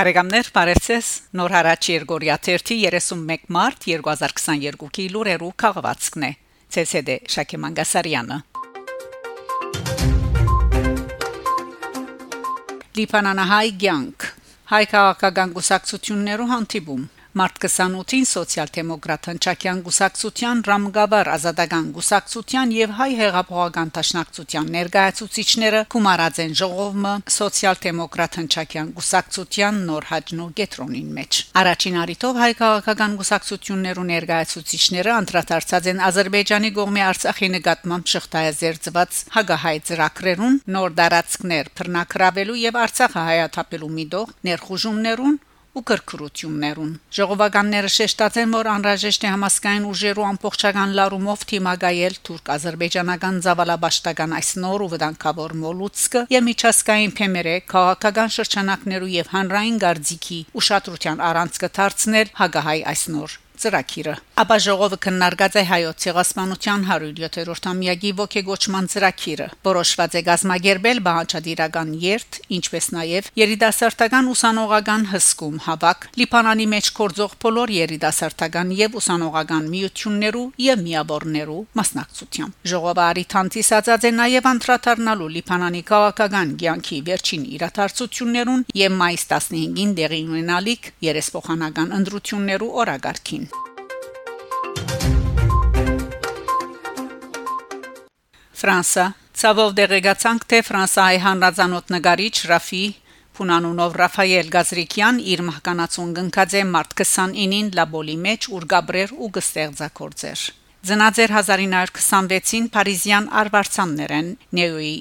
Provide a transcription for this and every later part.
Բարեկամներ, բարեցես։ Նոր հարաճ Երգորիա 31 մարտ 2022-ի լուրերու քաղվածքն է։ ՑՍԴ Շակե Մանգասարյանը։ Լիբանանահայ ցանկ հայ քաղաքական գուսակցություններու հանդիպում Մարտ 28-ին սոցիալ-դեմոկրատ հնչակյան գուսակցության Ռամգաբար ազատական գուսակցության եւ հայ հեղափոխական տաշնակցության ներկայացուցիչները գումարած են ժողովը սոցիալ-դեմոկրատ հնչակյան գուսակցության նոր հաջնու գետրոնին մեջ առաջին արիթով հայ քաղաքական գուսակցություններու ներկայացուցիչները անդրադարձած են Ադրբեջանի կողմի Արցախի նկատմամբ շղթայազերծված հագահայ ծրագրերուն նոր դարածքներ բռնակրավելու եւ Արցախը հայաթափելու միտող ներխուժումներուն ու կրկրություններուն ժողովականները շեշտացեն որ անհրաժեշտ է համասկային ուժերու ամբողջական լարումով թիմագայել թուրք-ադրբեջանական զավալաբաշտական այս նոր ու վտանգավոր մոլուցկը եւ միջազգային փեմերը քաղաքական շրջանակներու եւ հանրային գարձիկի ուշադրության առանցքը դարձնել հագահայ այս նոր ծրագիրը։ Ապա ժողովը քննարկած է հայոց ցեղասպանության 107-րդ ամյակի ողեգոճման ծրագիրը։ Որոշված է գազմագերբել բանջադիրական երթ, ինչպես նաև երիտասարդական ուսանողական հսկում հավաք Լիբանանի մեջ կորձող բոլոր երիտասարդական եւ ուսանողական միություններու եւ միաբորներու մասնակցությամբ։ Ժողովը արիթանտիսացած է նաև անդրադառնալու Լիբանանի քաղաքական ցանկի վերջին իրադարձություններուն եւ մայիս 15-ին դեղի ունենալիք երեսփոխանական ընդրություններու օրագարկին։ Ֆրանսա Ցավով դեղեկացանք թե Ֆրանսայի հանրազանոթ նկարիչ Ռաֆի Փունանունով Ռաֆայել Գազրիկյան իր մահկանացուն գնկած է մարտ 29-ին Լաբոլի մեջ ուր Գաբրեր ու գստեղծակորձեր Ծնածեր 1926-ին Փարիզյան արվարձաններեն Նեոյի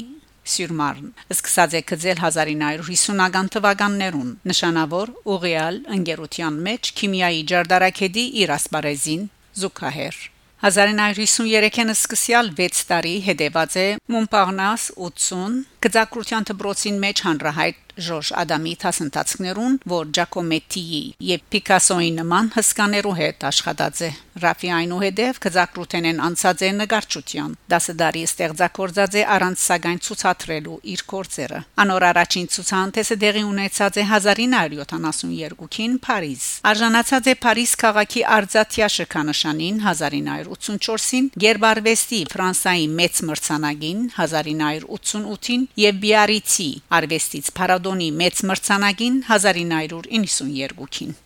Սյուրմարն սկսած է գծել 1950-ական թվականներուն նշանավոր ուղիալ ընկերության մեջ քիմիայի ջարդարակեդի իր ասպարեզին զուգահեռ 1953-ին սկսյալ 6 տարի հետևած է Մոնպարնաս 80 գծակրության դբրոցին մեջ հանրահայտ Ժորժ Ադամի տասնտածներուն, որ Ջակոմետիի եւ Պիկասոյի նման հսկաներու հետ աշխատած է։ Ռաֆի այնուհետև գծակրութեն են անցած է նկարչության։ Դասդարի ստեղծագործած է առանց սակայն ցուցադրելու իր կորցերը։ Անոր առաջին ցուցահանդեսը դեղի ունեցած է 1972-ին Փարիզ։ Արժանացած է Փարիզ քաղաքի արձատյա շքանշանին 1984-ին, Գերբարվեստի Ֆրանսայի մեծ մրցանակին 1988-ին եւ Բիարիցի արվեստից Փարադոնի մեծ մրցանակին 1992-ին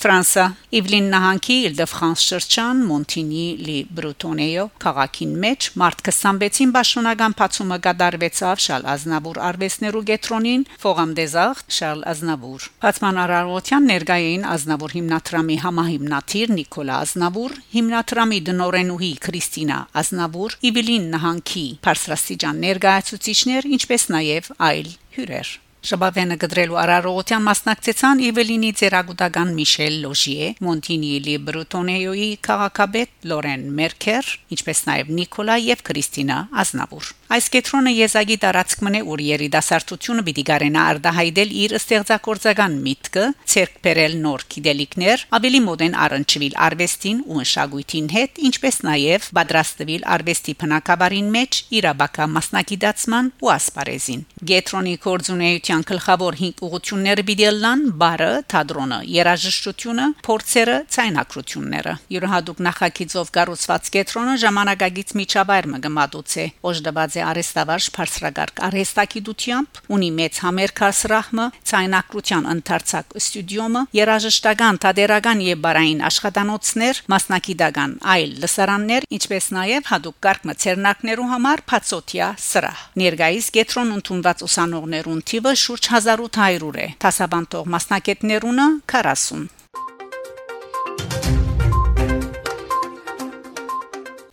Ֆրանսա Իվլին նահանգի Իլ-դե-Ֆրանս շրջան Մոնտինի լի Բրուտոնեյո քաղաքին մեջ մարտ 26-ին պաշտոնական բացումը կդարվեցավ Շալ Ազնավուր արվեսներու գետրոնին Ֆողամ դեզաղ Շալ Ազնավուր Բացման արարողության ներկայային Ազնավուր հիմնադրամի համահիմնադիր Նիկոլա Ազնավուր հիմնադրամի դնորենուհի Քրիստինա Ազնավուր Իվլին նահանգի Փարսրաստիճան ներկայացուցիչներ ինչպես նաև այլ հյուրեր Շաբաթենը գդրելու արարողության մասնակցեցան Իվելինի ծերագուտական Միշել Լոժիե, Մոնտինիելի Բրուտոնեոյի քաղաքապետ Լորեն Մերքեր, ինչպես նաև Նիկոլա եւ Քրիստինա Ազնավուր։ Այս կետրոնը եզակի տարածքն է, որ երիտասարդությունը պիտի գարենա արդահայտել իր ստեղծագործական միտքը, ցերկ բերել նոր գիտելիքներ, ավելի մոդեն առնչվել արվեստին ու մշակույթին հետ, ինչպես նաև պատրաստվել արվեստի բնակավարին մեջ իրաբակա մասնակիտացման ու ասպարեզին։ Գետրոնի կորձունեյ Գիտության գլխավոր 5 ուղությունները բիդելլան բարը, թադրոնը, երաժշտությունը, փորձերը, ցայնակրությունները։ Յուրահատուկ նախագիծով կառուցված կետրոնը ժամանակագից միջավայր մգմատուց է։ Օժդաբաձե արեստավարժ բարձրագարկ արեստակիդությամբ ունի մեծ համերկասրահմը, ցայնակրության ընթարցակ ստուդիոմը, երաժշտական, թատերական եւ բարային աշխատանոցներ, մասնակիտական այլ լսարաններ, ինչպես նաև հատուկ կարգ մցերնակներու համար փածոտիա սրահ։ Ներգայիս կետրոն ընդունված ուսանողներուն թիվը շուրջ 1800 է, տասաբանտող մասնակետներունը 40։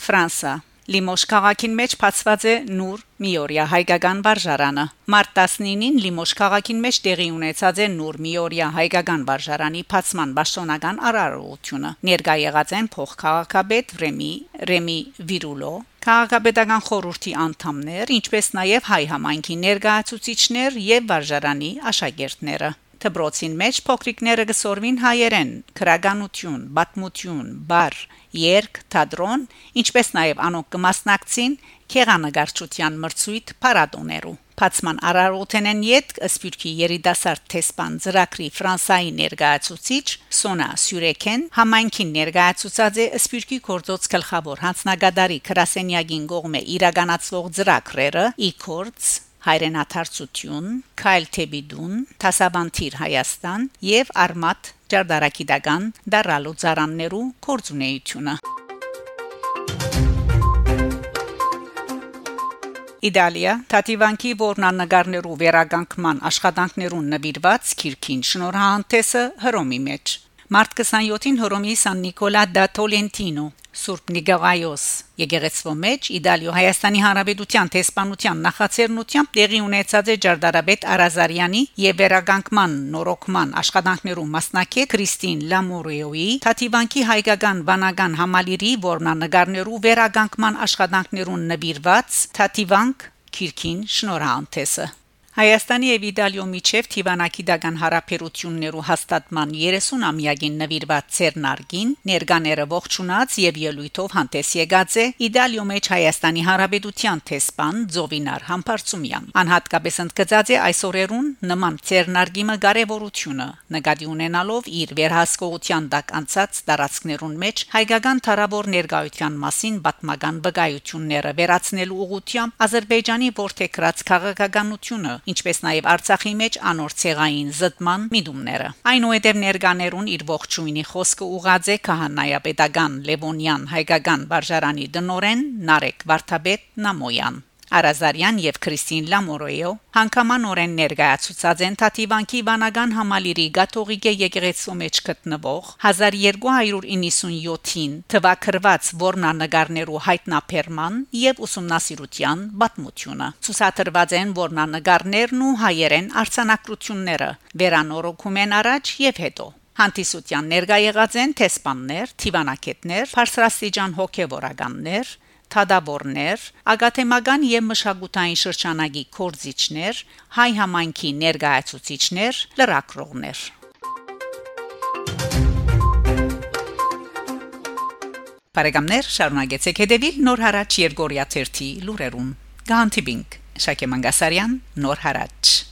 Ֆրանսա. Լիմոշ քաղաքին մեջ բացված է նուր Միորիա հայկական վարժարանը։ Մարտ 19-ին Լիմոշ քաղաքին մեջ տեղի ունեցած է նուր Միորիա հայկական վարժարանի բացման պաշտոնական արարողությունը։ Ներկայ եղած են փոխքաղաքաբեդ Ռեմի Ռեմի Վիրուլո, քաղաքապետական խորհրդի անդամներ, ինչպես նաև հայ համայնքի ներկայացուցիչներ եւ վարժարանի աշակերտները։ Դբրոցին մեջ փոքրիկները գսորվին հայերեն, քրագանություն, բատմություն, բար, երկ, թատրոն, ինչպես նաև անոնք կմասնակցին քեղանագարչության մրցույթ փառատոներու։ Փացման Արարոթենեն յետ սպյուրքի երիտասարդ տեսփան ծրակրի Ֆրանսայի ներկայացուցիչ Սոնա Սյուրեքեն համայնքին ներկայացուցած է սպյուրքի կորձոց գլխավոր հանցնագադարի Կրասենյագին գողմե իրականացվող ծրակրերը Իքորց հայրենաթարցություն, Քայլ Թեբիդուն, Թասաբանտիր Հայաստան եւ Արմատ Ջարդարակիդական դարալու ծարաններու կորձունեությունը Իտալիա Թաթիվանքի որնանագարներու վերագանքման աշխատանքներուն նվիրված քիրքին շնորհանդեսը հռոմի մեջ Մարտ 27-ին Հռոմի Սան Նիկոլա դա Տոլենտինո Սուրբ Նիկողայոս Եկեղեցվո մեջ Իտալիո Հայաստանի Հանրապետության տեսփանության նախաձեռնությամբ տեղի ունեցած է Ջարդարաբեդ Արազարյանի եւ վերագանքման նորոգման աշխատանքներում մասնակետ Քրիստին Լամորեոյի Թաթիվանքի հայկական բանական համալիրի որմնանկարներու վերագանքման աշխատանքներուն նվիրված Թաթիվանք Քիրքին շնորհանդեսը Հայաստանի եւ Իտալիո միջև Թիվանակիդական հարաբերություններու հաստատման 30-ամյակին նվիրված Ցերնարգին ներկաները ողջունած եւ ելույթով հանդես եկած է Իտալիո մեջ Հայաստանի Հանրապետության տեսփան Զովինար Համբարձումյան անհատկապես ընդգծած է այսօրերուն նման Ցերնարգիմը կարեւորությունը նկատի ունենալով իր վերահսկողության տակ անցած տարածքներուն մեջ հայկական թարավոր ներկայության մասին պատմական վկայությունները վերացնելու ուղղությամբ Ադրբեջանի որթեքրած քաղաքականությունը ինչպես նաև Արցախի մեջ անոր ցեղային զտման միտումները։ Այնուհետև ներկաներուն իր ողջույնի խոսքը ուղղած է քահանայապետական Լևոնյան հայկական վարժարանի դնորեն Նարեկ Վարդապետ Նամոյան Արազարյան եւ Քրիստին Լամորոյո հանգամանորեն ներկայացուցած են Թաթիվանքի վանական համալիրի Գաթողիկե եկեղեցու մեջ գտնվող 1297-ին թվակրված որնանագարներու հայտնաբերման եւ ուսումնասիրության պատմությունը ցուսադրված են որնանագարներն ու հայերեն արձանագրությունները վերանորոգում են առաջ եւ հետո Հանդիսության ներկայ եղած են տեսփաններ, թիվանակետներ, բարձրաստիճան հոգեվորականներ, թադավորներ, ագաթեմական եւ մշակութային շրջանագի կորզիչներ, հայ համայնքի ներկայացուցիչներ, լրակրողներ։ Բարեկամներ, շարունակեցեք հետևել Նոր հարաճ Երգորիա 1-ի լուրերուն։ Գանտիբինգ Շակե Մանգասարյան, Նոր հարաճ